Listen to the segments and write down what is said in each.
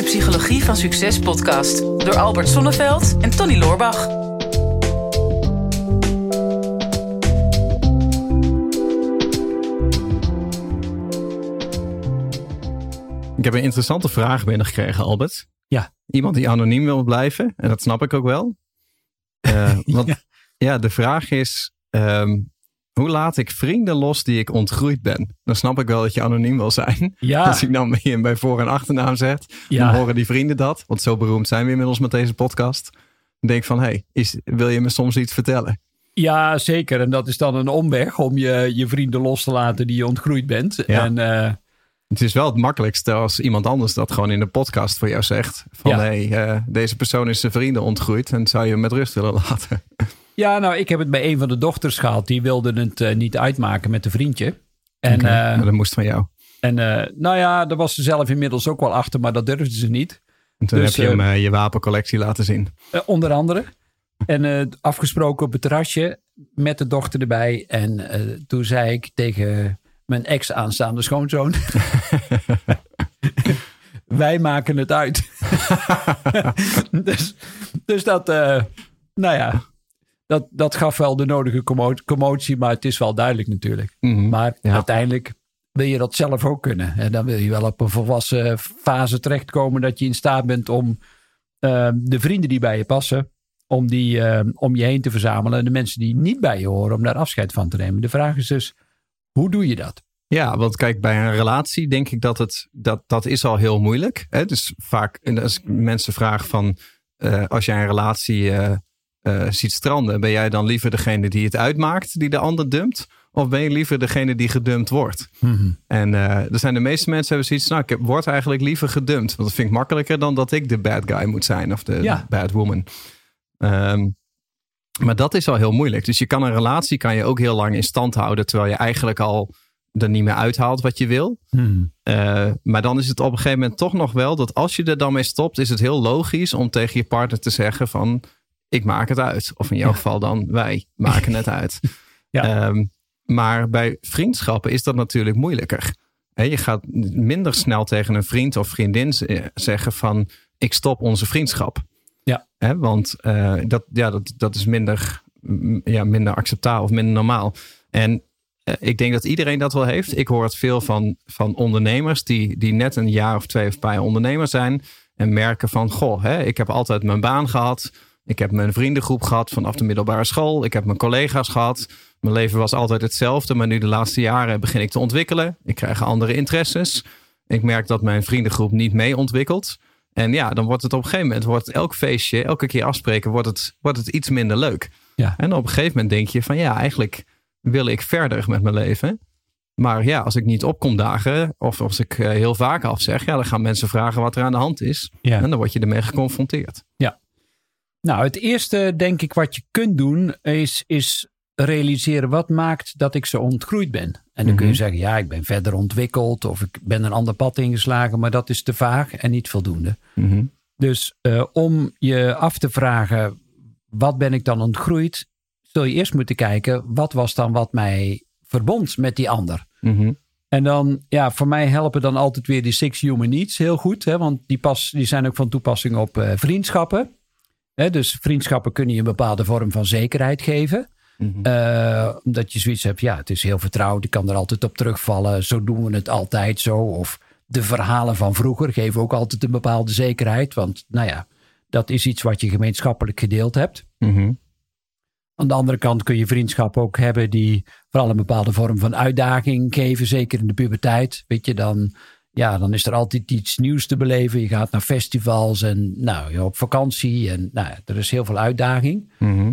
de Psychologie van Succes podcast door Albert Sonneveld en Tony Loorbach. Ik heb een interessante vraag binnengekregen, Albert. Ja. Iemand die anoniem wil blijven, en dat snap ik ook wel. Eh, want ja. Ja. de vraag is: ehm, hoe laat ik vrienden los die ik ontgroeid ben? Dan snap ik wel dat je anoniem wil zijn. Ja. Als ik dan bij voor- en achternaam zet, Ja. dan horen die vrienden dat. Want zo beroemd zijn we inmiddels met deze podcast. Dan denk ik van: hey, is, wil je me soms iets vertellen? Ja, zeker. En dat is dan een omweg om je, je vrienden los te laten die je ontgroeid bent. Ja. En eh, Het is wel het makkelijkste als iemand anders dat gewoon in de podcast voor jou zegt. Van Ja. hey, eh, deze persoon is zijn vrienden ontgroeid en zou je hem met rust willen laten. ja, nou, ik heb het bij een van de dochters gehad. Die wilde het eh, niet uitmaken met een vriendje. En, eh, dat moest van jou. en eh, nou ja, daar was ze zelf inmiddels ook wel achter, maar dat durfde ze niet. En toen Dus, heb je hem je wapencollectie laten zien. Onder andere. En afgesproken op het terrasje met de dochter erbij. En toen zei ik tegen mijn ex aanstaande schoonzoon. Wij maken het uit. dus, dus dat, nou ja, dat, dat gaf wel de nodige commo- commotie. Maar het is wel duidelijk natuurlijk. Mhm. Maar Ja. uiteindelijk wil je dat zelf ook kunnen. En dan wil je wel op een volwassen fase terechtkomen dat je in staat bent om eh, de vrienden die bij je passen, om die eh, om je heen te verzamelen. En de mensen die niet bij je horen, om daar afscheid van te nemen. De vraag is dus, hoe doe je dat? Ja, want kijk, bij een relatie denk ik dat het dat, dat is al heel moeilijk. Hè? Dus vaak, als ik mensen vraag van eh, als jij een relatie eh, ziet stranden, ben jij dan liever degene die het uitmaakt, die de ander dumpt? Of ben je liever degene die gedumpt wordt? En eh, er zijn de meeste mensen hebben zoiets, nou, ik word eigenlijk liever gedumpt. Want dat vind ik makkelijker dan dat ik de bad guy moet zijn of de, Ja. bad woman. Ehm, maar dat is al heel moeilijk. Dus je kan een relatie kan je ook heel lang in stand houden, terwijl je eigenlijk al er niet meer uithaalt wat je wil. Eh, maar dan is het op een gegeven moment toch nog wel dat als je er dan mee stopt, is het heel logisch om tegen je partner te zeggen van ik maak het uit. Of in jouw Ja. geval dan wij maken het uit. Ja. Ehm, maar bij vriendschappen is dat natuurlijk moeilijker. Hè, je gaat minder snel tegen een vriend of vriendin eh, zeggen van ik stop onze vriendschap. Ja. Want eh, dat, ja, dat, dat is minder, ja, minder acceptabel of minder normaal. En eh, ik denk dat iedereen dat wel heeft. Ik hoor het veel van, van ondernemers die, die net een jaar of twee of paar jaar ondernemer zijn. En merken van, goh, hè, ik heb altijd mijn baan gehad. Ik heb mijn vriendengroep gehad vanaf de middelbare school. Ik heb mijn collega's gehad. Mijn leven was altijd hetzelfde. Maar nu de laatste jaren begin ik te ontwikkelen. Ik krijg andere interesses. Ik merk dat mijn vriendengroep niet mee ontwikkelt. En ja, dan wordt het op een gegeven moment, wordt elk feestje, elke keer afspreken, wordt het, wordt het iets minder leuk. Ja. En op een gegeven moment denk je van ja, eigenlijk wil ik verder met mijn leven. Maar ja, als ik niet opkom dagen of als ik eh, heel vaak afzeg, ja, dan gaan mensen vragen wat er aan de hand is. Ja. En dan word je ermee geconfronteerd. Nou, het eerste denk ik wat je kunt doen is, is realiseren wat maakt dat ik zo ontgroeid ben. En dan kun je Mhm. zeggen, ja, ik ben verder ontwikkeld of ik ben een ander pad ingeslagen, maar dat is te vaag en niet voldoende. Mhm. Dus eh, om je af te vragen, wat ben ik dan ontgroeid, zul je eerst moeten kijken, wat was dan wat mij verbond met die ander? Mhm. En dan, ja, voor mij helpen dan altijd weer die Six Human Needs heel goed. Hè, want die, pas, die zijn ook van toepassing op eh, vriendschappen. Hè, dus vriendschappen kunnen je een bepaalde vorm van zekerheid geven. Mhm. Eh, omdat je zoiets hebt, ja, het is heel vertrouwd. Ik kan er altijd op terugvallen. Zo doen we het altijd zo. Of de verhalen van vroeger geven ook altijd een bepaalde zekerheid. Want, nou ja, dat is iets wat je gemeenschappelijk gedeeld hebt. Mhm. Aan de andere kant kun je vriendschappen ook hebben die vooral een bepaalde vorm van uitdaging geven. Zeker in de puberteit. Weet je, dan, ja, dan is er altijd iets nieuws te beleven. Je gaat naar festivals en nou, op vakantie. En nou, ja, er is heel veel uitdaging. Mhm.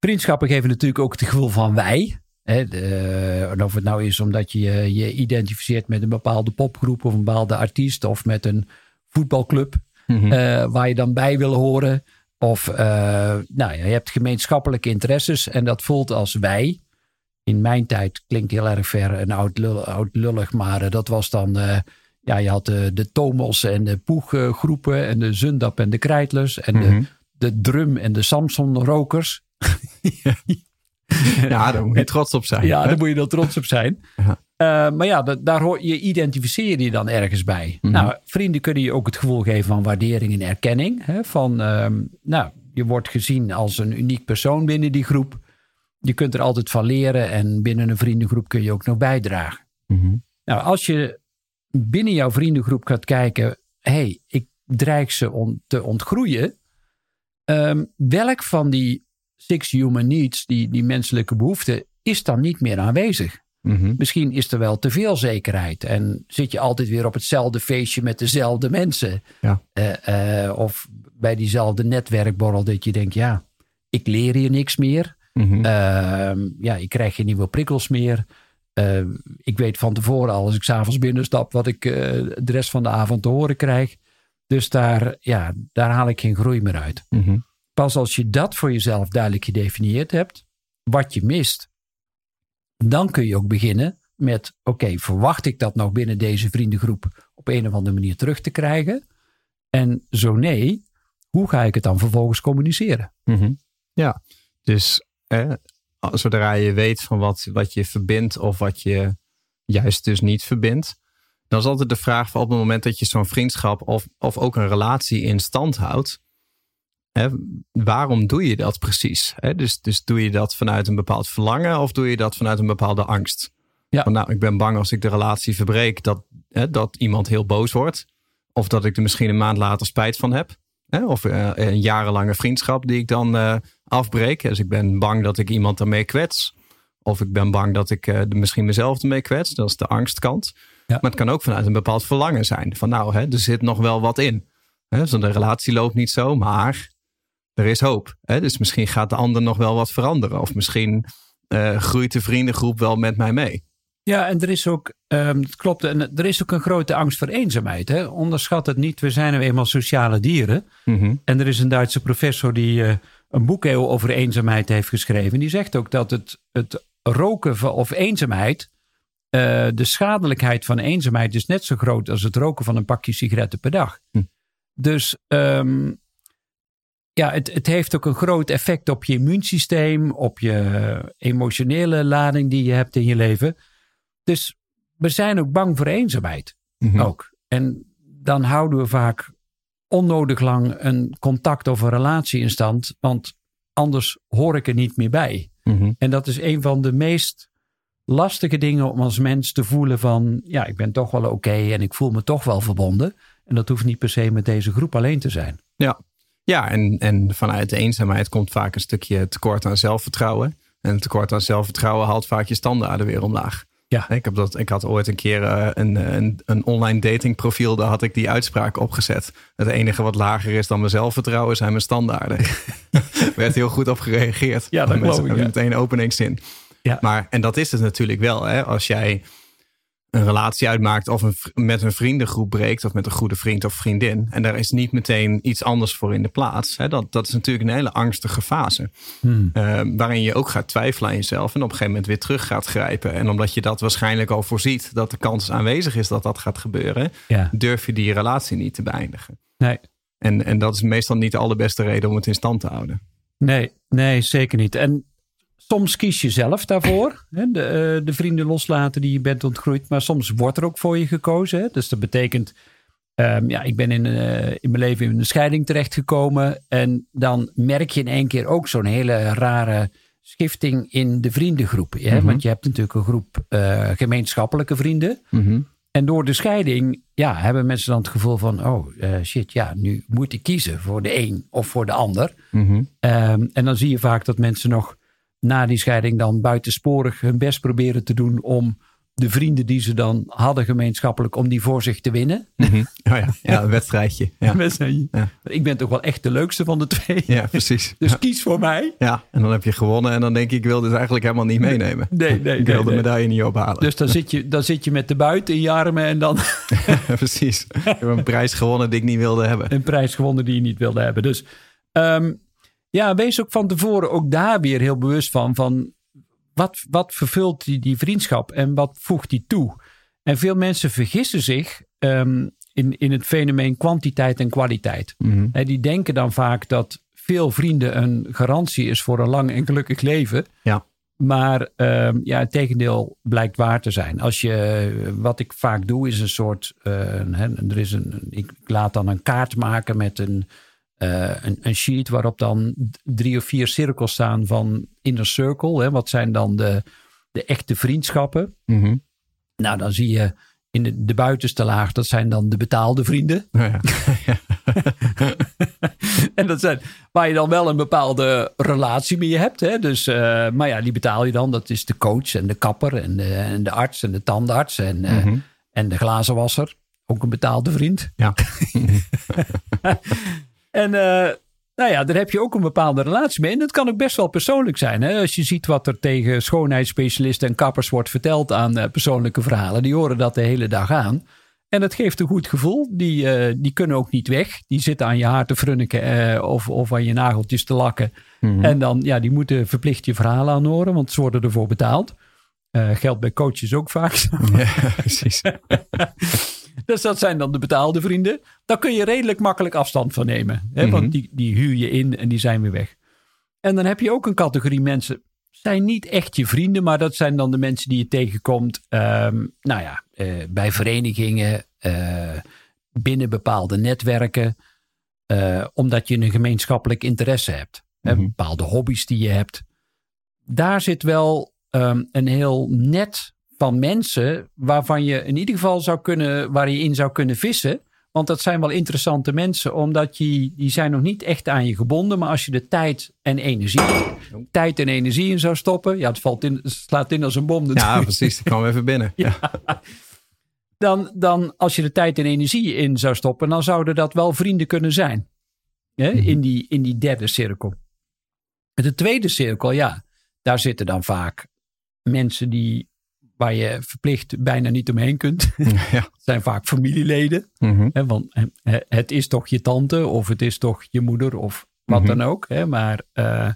Vriendschappen geven natuurlijk ook het gevoel van wij. Hè, de- en of het nou is omdat je je identificeert met een bepaalde popgroep of een bepaalde artiest of met een voetbalclub Mhm. eh, waar je dan bij wil horen. Of eh, nou ja, je hebt gemeenschappelijke interesses en dat voelt als wij. In mijn tijd klinkt heel erg ver en oud, lul- oud lullig, maar eh, dat was dan. eh, ja, je had de, de Tomos en de Poeggroepen en de Zundap en de Krijtlers en Mhm. de, de Drum en de Samson Rokers. Ja, daar moet je trots op zijn. Ja, hè? daar moet je dan trots op zijn. Ja. Eh, maar ja, dat, daar hoor, je identificeer je dan ergens bij. Mhm. Nou, vrienden kunnen je ook het gevoel geven van waardering en erkenning. Hè? Van, ehm, nou, je wordt gezien als een uniek persoon binnen die groep. Je kunt er altijd van leren en binnen een vriendengroep kun je ook nog bijdragen. Mhm. Nou, als je binnen jouw vriendengroep gaat kijken, hey, ik dreig ze on- te ontgroeien. Ehm, welk van die six human needs, die, die menselijke behoeften, is dan niet meer aanwezig? Mhm. Misschien is er wel te veel zekerheid en zit je altijd weer op hetzelfde feestje met dezelfde mensen. Ja. Eh, eh, of bij diezelfde netwerkborrel dat je denkt, ja, ik leer hier niks meer. Mhm. Ehm, ja, ik krijg geen nieuwe prikkels meer. Ehm, ik weet van tevoren al als ik s'avonds binnenstap wat ik eh, de rest van de avond te horen krijg. Dus daar, ja, daar haal ik geen groei meer uit. Mhm. Pas als je dat voor jezelf duidelijk gedefinieerd hebt, wat je mist, dan kun je ook beginnen met: oké, verwacht ik dat nog binnen deze vriendengroep op een of andere manier terug te krijgen? En zo nee, hoe ga ik het dan vervolgens communiceren? Mhm. Ja, dus eh, zodra je weet van wat, wat je verbindt of wat je juist dus niet verbindt, dan is altijd de vraag van op het moment dat je zo'n vriendschap of, of ook een relatie in stand houdt, hè, waarom doe je dat precies? Hè? Dus, dus doe je dat vanuit een bepaald verlangen of doe je dat vanuit een bepaalde angst? Ja. Van, nou, ik ben bang als ik de relatie verbreek dat, hè, dat iemand heel boos wordt. Of dat ik er misschien een maand later spijt van heb. Hè? Of eh, een jarenlange vriendschap die ik dan eh, afbreek. Dus ik ben bang dat ik iemand ermee kwets. Of ik ben bang dat ik eh, misschien mezelf ermee kwets. Dat is de angstkant. Ja. Maar het kan ook vanuit een bepaald verlangen zijn. Van nou, hè, er zit nog wel wat in. Hè? Dus de relatie loopt niet zo, maar er is hoop. Hè? Dus misschien gaat de ander nog wel wat veranderen. Of misschien groeit de vriendengroep wel met mij mee. Ja, en er is ook, ehm, het klopt, en er is ook een grote angst voor eenzaamheid. Hè? Onderschat het niet, we zijn nu eenmaal sociale dieren. Mhm. En er is een Duitse professor die eh, een boek over eenzaamheid heeft geschreven. Die zegt ook dat het, het roken van, of eenzaamheid, eh, de schadelijkheid van eenzaamheid is net zo groot als het roken van een pakje sigaretten per dag. Hm. Dus ehm, ja, het, het heeft ook een groot effect op je immuunsysteem, op je emotionele lading die je hebt in je leven. Dus we zijn ook bang voor eenzaamheid Mhm. ook. En dan houden we vaak onnodig lang een contact of een relatie in stand, want anders hoor ik er niet meer bij. Mhm. En dat is een van de meest lastige dingen om als mens te voelen van, ja, ik ben toch wel oké en ik voel me toch wel verbonden. En dat hoeft niet per se met deze groep alleen te zijn. Ja, ja en, en vanuit de eenzaamheid komt vaak een stukje tekort aan zelfvertrouwen. En tekort aan zelfvertrouwen haalt vaak je standaarden weer omlaag. Ja. Ik, heb dat, ik had ooit een keer eh, een, een, een online datingprofiel, daar had ik die uitspraak opgezet. Het enige wat lager is dan mijn zelfvertrouwen zijn mijn standaarden. Werd heel goed op gereageerd. Ja, dat geloof ik, ja. meteen een openingszin. Ja. Maar, en dat is het natuurlijk wel. Hè? Als jij een relatie uitmaakt of een, met een vriendengroep breekt, of met een goede vriend of vriendin, en daar is niet meteen iets anders voor in de plaats. Hè? Dat, dat is natuurlijk een hele angstige fase. Hmm. eh, waarin je ook gaat twijfelen aan jezelf en op een gegeven moment weer terug gaat grijpen. En omdat je dat waarschijnlijk al voorziet, dat de kans aanwezig is dat dat gaat gebeuren, Ja, durf je die relatie niet te beëindigen. nee. En, en dat is meestal niet de allerbeste reden om het in stand te houden. Nee, nee, zeker niet. En soms kies je zelf daarvoor. Hè, de, eh, de vrienden loslaten die je bent ontgroeid. Maar soms wordt er ook voor je gekozen. Hè. Dus dat betekent, ehm, ja, ik ben in, eh, in mijn leven in een scheiding terechtgekomen. En dan merk je in één keer ook zo'n hele rare schifting in de vriendengroep. Hè? Mhm. Want je hebt natuurlijk een groep eh, gemeenschappelijke vrienden. En door de scheiding ja, hebben mensen dan het gevoel van: oh shit, ja, nu moet ik kiezen voor de een of voor de ander. Mhm. Ehm, en dan zie je vaak dat mensen nog na die scheiding dan buitensporig hun best proberen te doen om de vrienden die ze dan hadden gemeenschappelijk, om die voor zich te winnen. Mhm. Oh ja, ja, een wedstrijdje. Ja. Ik ben toch wel echt de leukste van de twee. ja precies. Dus Ja. kies voor mij. Ja, en dan heb je gewonnen en dan denk ik, ik wil dit eigenlijk helemaal niet meenemen. Nee, nee, ik nee, wil de nee. medaille niet ophalen. Dus dan zit, je, dan zit je met de buiten in je armen en dan precies. Ik heb een prijs gewonnen die ik niet wilde hebben. een prijs gewonnen die je niet wilde hebben. Dus ehm, ja, wees ook van tevoren ook daar weer heel bewust van. van wat, wat vervult die, die vriendschap en wat voegt die toe? En veel mensen vergissen zich ehm, in, in het fenomeen kwantiteit en kwaliteit. Hè, die denken dan vaak dat veel vrienden een garantie is voor een lang en gelukkig leven. Ja. Maar ehm, ja, het tegendeel blijkt waar te zijn. Als je, wat ik vaak doe, is een soort. eh, er is een, ik laat dan een kaart maken met een, eh, een, een sheet waarop dan drie of vier cirkels staan van inner circle. Hè, wat zijn dan de, de echte vriendschappen? Mhm. Nou, dan zie je in de, de buitenste laag, dat zijn dan de betaalde vrienden. Ja. en dat zijn waar je dan wel een bepaalde relatie mee hebt. Hè? Dus, eh, maar ja, die betaal je dan. Dat is de coach en de kapper en de, en de arts en de tandarts en, eh, Mhm. en de glazenwasser. Ook een betaalde vriend. Ja. En eh, nou ja, daar heb je ook een bepaalde relatie mee. En dat kan ook best wel persoonlijk zijn. Hè? Als je ziet wat er tegen schoonheidsspecialisten en kappers wordt verteld aan eh, persoonlijke verhalen. Die horen dat de hele dag aan. En dat geeft een goed gevoel. Die, eh, die kunnen ook niet weg. Die zitten aan je haar te frunniken of, of aan je nageltjes te lakken. Mhm. En dan, ja, die moeten verplicht je verhalen aanhoren, want ze worden ervoor betaald. Eh geldt bij coaches ook vaak. ja, precies. dus dat zijn dan de betaalde vrienden. Daar kun je redelijk makkelijk afstand van nemen. Hè? Mhm. Want die, die huur je in en die zijn weer weg. En dan heb je ook een categorie mensen. Zijn niet echt je vrienden, maar dat zijn dan de mensen die je tegenkomt. ehm, nou ja, eh, bij verenigingen, eh, binnen bepaalde netwerken. eh, omdat je een gemeenschappelijk interesse hebt. Hè, Mhm. bepaalde hobby's die je hebt. Daar zit wel ehm, een heel net van mensen waarvan je in ieder geval zou kunnen, waar je in zou kunnen vissen. Want dat zijn wel interessante mensen, omdat je, die zijn nog niet echt aan je gebonden. Maar als je de tijd en energie, tijd en energie in zou stoppen. Ja, het valt in, het slaat in als een bom natuurlijk. Ja, precies. Die kwam even binnen. Ja. Dan, dan als je de tijd en energie in zou stoppen, dan zouden dat wel vrienden kunnen zijn. Hè? Mhm. In, die, in die derde cirkel. De tweede cirkel, ja, daar zitten dan vaak mensen die, waar je verplicht bijna niet omheen kunt. Ja. Zijn vaak familieleden. Mhm. Hè, want hè, het is toch je tante of het is toch je moeder of wat Mhm. dan ook. Hè, maar eh,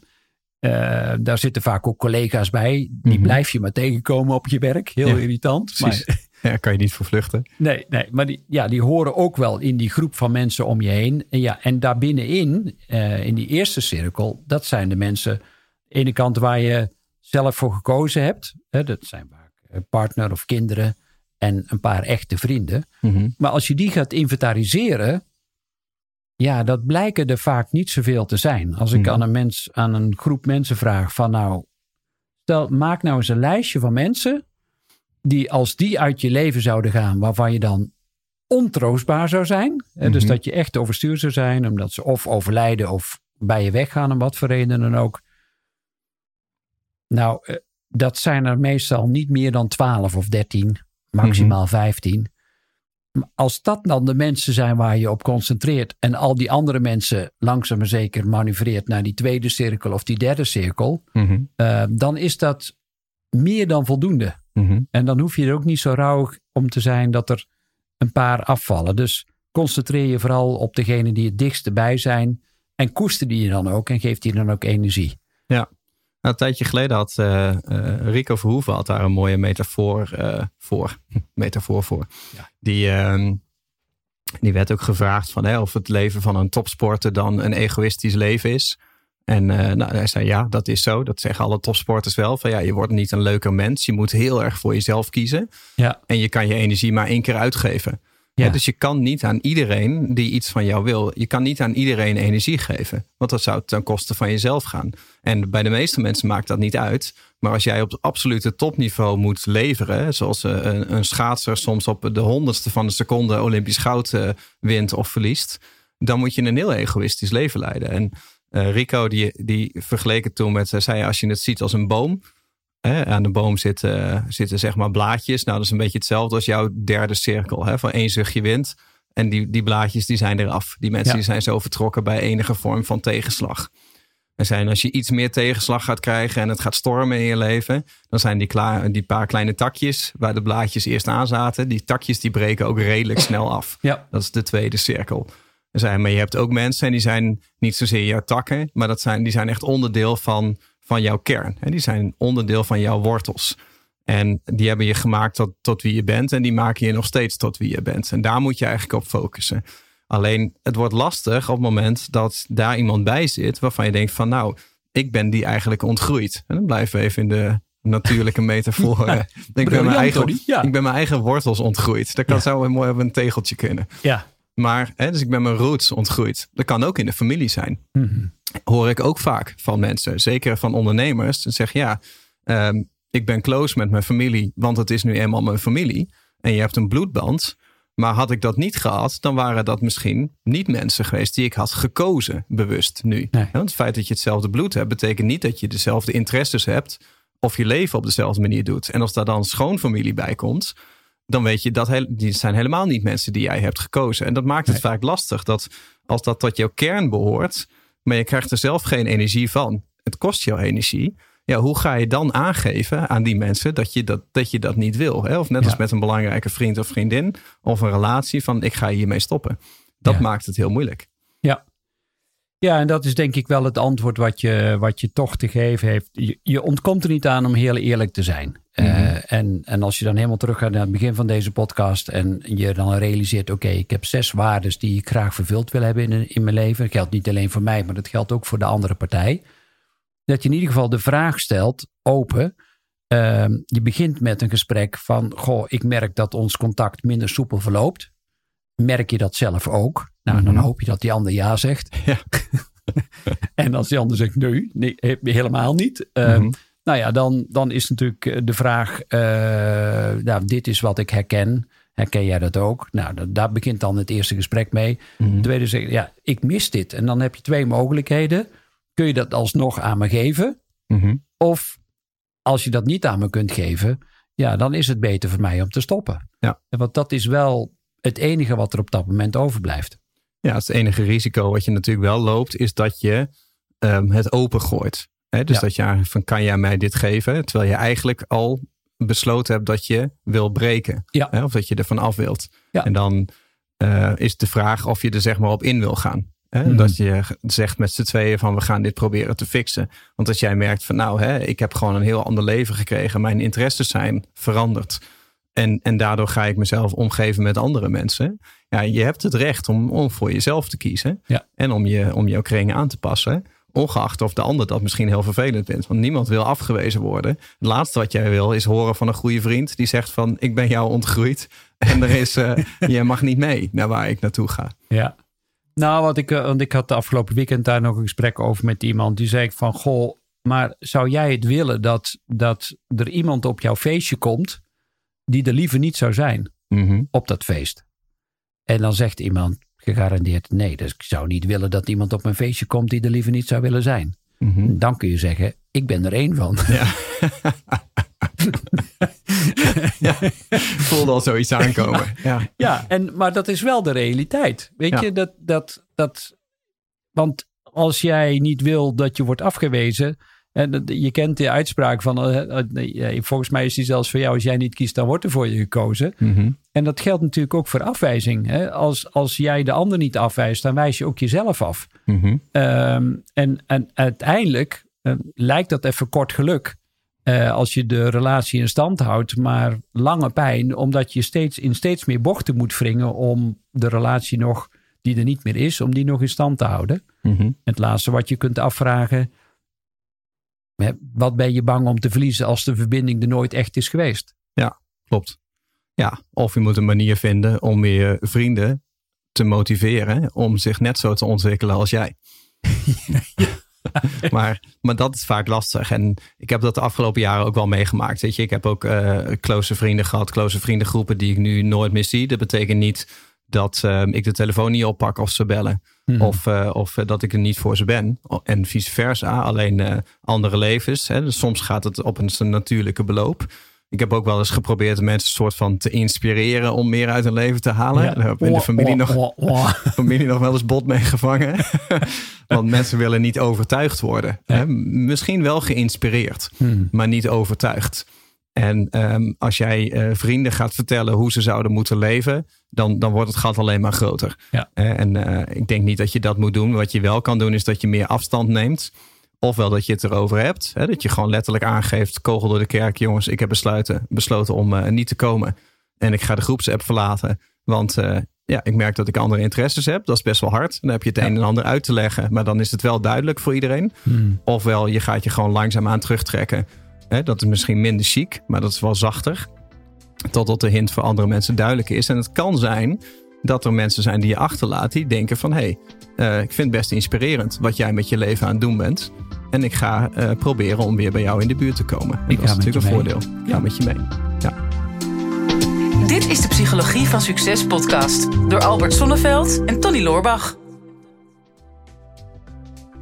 eh, daar zitten vaak ook collega's bij. Die Mhm. blijf je maar tegenkomen op je werk. Heel Ja, irritant. precies. Maar, Ja, kan je niet voor vluchten. nee, nee, maar die, ja, die horen ook wel in die groep van mensen om je heen. En, ja, en daarbinnenin, eh in die eerste cirkel, dat zijn de mensen. Aan de ene kant waar je zelf voor gekozen hebt. Hè, dat zijn partner of kinderen en een paar echte vrienden. Mhm. Maar als je die gaat inventariseren, ja, dat blijken er vaak niet zoveel te zijn. Als ik Mhm. aan een mens, aan een groep mensen vraag van nou, stel, maak nou eens een lijstje van mensen die als die uit je leven zouden gaan, waarvan je dan ontroostbaar zou zijn. Dus Mhm. dat je echt overstuur zou zijn, omdat ze of overlijden of bij je weggaan, om wat voor reden dan ook. Nou, eh, dat zijn er meestal niet meer dan 12 of 13, maximaal 15. Maar Als dat dan de mensen zijn waar je op concentreert en al die andere mensen langzaam maar zeker manoeuvreert naar die tweede cirkel of die derde cirkel, Mhm. eh, dan is dat meer dan voldoende. Mhm. En dan hoef je er ook niet zo rauw om te zijn dat er een paar afvallen. Dus concentreer je vooral op degene die het dichtst bij zijn. En koester die je dan ook en geeft die dan ook energie. Nou, een tijdje geleden had eh, eh, Rico Verhoeven had daar een mooie metafoor eh, voor. metafoor voor. Ja. Die, ehm, die werd ook gevraagd van, hè, of het leven van een topsporter dan een egoïstisch leven is. En nou, hij zei ja, dat is zo. Dat zeggen alle topsporters wel. Van ja, je wordt niet een leuker mens. Je moet heel erg voor jezelf kiezen. Ja. En je kan je energie maar één keer uitgeven. Ja. Dus je kan niet aan iedereen die iets van jou wil, je kan niet aan iedereen energie geven. Want dat zou ten koste van jezelf gaan. En bij de meeste mensen maakt dat niet uit. Maar als jij op het absolute topniveau moet leveren, zoals eh, een, een schaatser soms op de honderdste van de seconde Olympisch goud eh, wint of verliest, dan moet je een heel egoïstisch leven leiden. En eh, Rico die, die vergeleek het toen met, hij zei als je het ziet als een boom, Hè, aan de boom zitten, zitten zeg maar blaadjes. Nou, dat is een beetje hetzelfde als jouw derde cirkel. Hè, van één zuchtje wind. En die, die blaadjes die zijn eraf. Die mensen Ja. die zijn zo vertrokken bij enige vorm van tegenslag. En zijn als je iets meer tegenslag gaat krijgen en het gaat stormen in je leven, dan zijn die, klaar, die paar kleine takjes waar de blaadjes eerst aan zaten, die takjes die breken ook redelijk snel af. Ja. Dat is de tweede cirkel. Er zijn, maar je hebt ook mensen en die zijn niet zozeer jouw takken, maar dat zijn, die zijn echt onderdeel van, van jouw kern. Hè? Die zijn onderdeel van jouw wortels. En die hebben je gemaakt tot, tot wie je bent en die maken je nog steeds tot wie je bent. En daar moet je eigenlijk op focussen. Alleen het wordt lastig op het moment dat daar iemand bij zit waarvan je denkt van nou, ik ben die eigenlijk ontgroeid. En dan blijven we even in de natuurlijke metafoor. ik, ben mijn eigen, ja. ik ben mijn eigen wortels ontgroeid. Dat kan ja. zou mooi op een tegeltje kunnen. Ja. Maar, hè, dus ik ben mijn roots ontgroeid. Dat kan ook in de familie zijn. Mm Hoor ik ook vaak van mensen, zeker van ondernemers. Die zeggen ja, um, ik ben close met mijn familie, want het is nu eenmaal mijn familie. En je hebt een bloedband. Maar had ik dat niet gehad, dan waren dat misschien niet mensen geweest die ik had gekozen, bewust nu. Want het feit dat je hetzelfde bloed hebt, betekent niet dat je dezelfde interesses hebt of je leven op dezelfde manier doet. En als daar dan schoonfamilie bij komt, dan weet je dat die zijn helemaal niet mensen die jij hebt gekozen. En dat maakt het vaak lastig dat als dat tot jouw kern behoort, maar je krijgt er zelf geen energie van. Het kost jou energie ja, hoe ga je dan aangeven aan die mensen dat je dat, dat, je dat niet wil? Hè? Of net als met een belangrijke vriend of vriendin of een relatie van ik ga hiermee stoppen. Dat maakt het heel moeilijk. Ja. Ja, en dat is denk ik wel het antwoord wat je, wat je toch te geven heeft. Je, je ontkomt er niet aan om heel eerlijk te zijn. Eh, mhm. en, en als je dan helemaal terug gaat naar het begin van deze podcast en je dan realiseert, oké, ik heb zes waarden die ik graag vervuld wil hebben in, in mijn leven. Dat geldt niet alleen voor mij, maar dat geldt ook voor de andere partij dat je in ieder geval de vraag stelt, open. Ehm, je begint met een gesprek van, goh, ik merk dat ons contact minder soepel verloopt. Merk je dat zelf ook? Nou, dan mhm. hoop je dat die ander ja zegt. Ja. en als die ander zegt nee, nee helemaal niet. Um, Nou ja, dan, dan is natuurlijk eh, de vraag, uh, nou, dit is wat ik herken. Herken jij dat ook? Nou, daar begint dan het eerste gesprek mee. Mm De tweede zegt, ja, ik mis dit. En dan heb je twee mogelijkheden kun je dat alsnog aan me geven? Mhm. Of als je dat niet aan me kunt geven, ja, dan is het beter voor mij om te stoppen. Ja. Want dat is wel het enige wat er op dat moment overblijft. Ja, het enige risico wat je natuurlijk wel loopt, is dat je um, het opengooit. Hè? Dus dat je van kan jij mij dit geven? Terwijl je eigenlijk al besloten hebt dat je wil breken. Ja. Hè? Of dat je ervan af wilt. Ja. En dan uh, is de vraag of je er zeg maar op in wil gaan. Hè? Mhm. Dat je zegt met z'n tweeën van we gaan dit proberen te fixen. Want als jij merkt van nou, hè, ik heb gewoon een heel ander leven gekregen. Mijn interesses zijn veranderd. En, en daardoor ga ik mezelf omgeven met andere mensen. Ja, je hebt het recht om, om voor jezelf te kiezen. Ja. En om, je, om jouw kringen aan te passen. Ongeacht of de ander dat misschien heel vervelend vindt. Want niemand wil afgewezen worden. Het laatste wat jij wil is horen van een goede vriend. Die zegt van ik ben jou ontgroeid. En er is, uh, je mag niet mee naar waar ik naartoe ga. Ja, nou, wat ik, eh, want ik had de afgelopen weekend daar nog een gesprek over met iemand. Die zei ik van, goh, maar zou jij het willen dat, dat er iemand op jouw feestje komt die er liever niet zou zijn mhm. op dat feest? En dan zegt iemand gegarandeerd nee. Dus ik zou niet willen dat iemand op mijn feestje komt die er liever niet zou willen zijn. Mhm. Dan kun je zeggen, ik ben er één van. Ja. ja, voelde al zoiets aankomen. Ja, ja en, maar dat is wel de realiteit. Weet je, dat, dat, dat. Want als jij niet wil dat je wordt afgewezen. En je kent de uitspraak van, uh, volgens mij is die zelfs voor jou, als jij niet kiest, dan wordt er voor je gekozen. Mhm. En dat geldt natuurlijk ook voor afwijzing. Hè? Als, als jij de ander niet afwijst, dan wijs je ook jezelf af. Mhm. Ehm, en, en uiteindelijk lijkt dat even kort geluk. Uh, als je de relatie in stand houdt, maar lange pijn, omdat je steeds in steeds meer bochten moet wringen om de relatie nog, die er niet meer is, om die nog in stand te houden. Mm Het laatste wat je kunt afvragen, wat ben je bang om te verliezen als de verbinding er nooit echt is geweest? Ja, klopt. Ja, of je moet een manier vinden om je vrienden te motiveren om zich net zo te ontwikkelen als jij. ja. maar, maar dat is vaak lastig. En ik heb dat de afgelopen jaren ook wel meegemaakt. Weet je, ik heb ook uh, close vrienden gehad, close vriendengroepen die ik nu nooit meer zie. Dat betekent niet dat uh, ik de telefoon niet oppak of ze bellen. Hmm. Of, uh, of dat ik er niet voor ze ben. En vice versa. Alleen andere levens. Hè. Dus soms gaat het op een natuurlijke beloop. Ik heb ook wel eens geprobeerd mensen een soort van te inspireren om meer uit hun leven te halen. Ja. Daar heb ik in de familie nog, familie nog wel eens bot mee gevangen. Want mensen willen niet overtuigd worden. Hè? Misschien wel geïnspireerd, hmm. maar niet overtuigd. En um, als jij uh, vrienden gaat vertellen hoe ze zouden moeten leven, dan, dan wordt het gat alleen maar groter. Ja. en uh, ik denk niet dat je dat moet doen. Wat je wel kan doen, is dat je meer afstand neemt. Ofwel dat je het erover hebt. Hè, dat je gewoon letterlijk aangeeft, kogel door de kerk. Jongens, ik heb besluiten, besloten om uh, niet te komen. En ik ga de groepsapp verlaten. Want ja, ik merk dat ik andere interesses heb. Dat is best wel hard. Dan heb je het een en ander uit te leggen. Maar dan is het wel duidelijk voor iedereen. Hmm. Ofwel, je gaat je gewoon langzaamaan terugtrekken. Hè, dat is misschien minder chic, maar dat is wel zachter. Totdat de hint voor andere mensen duidelijk is. En het kan zijn dat er mensen zijn die je achterlaat. Die denken van, hé, hey, ik vind het best inspirerend wat jij met je leven aan het doen bent. En ik ga uh, proberen om weer bij jou in de buurt te komen. En Ik dat is natuurlijk een mee. voordeel. Ik ga met je mee. Ja. Dit is de Psychologie van Succes podcast door Albert Sonneveld en Tony Loorbach.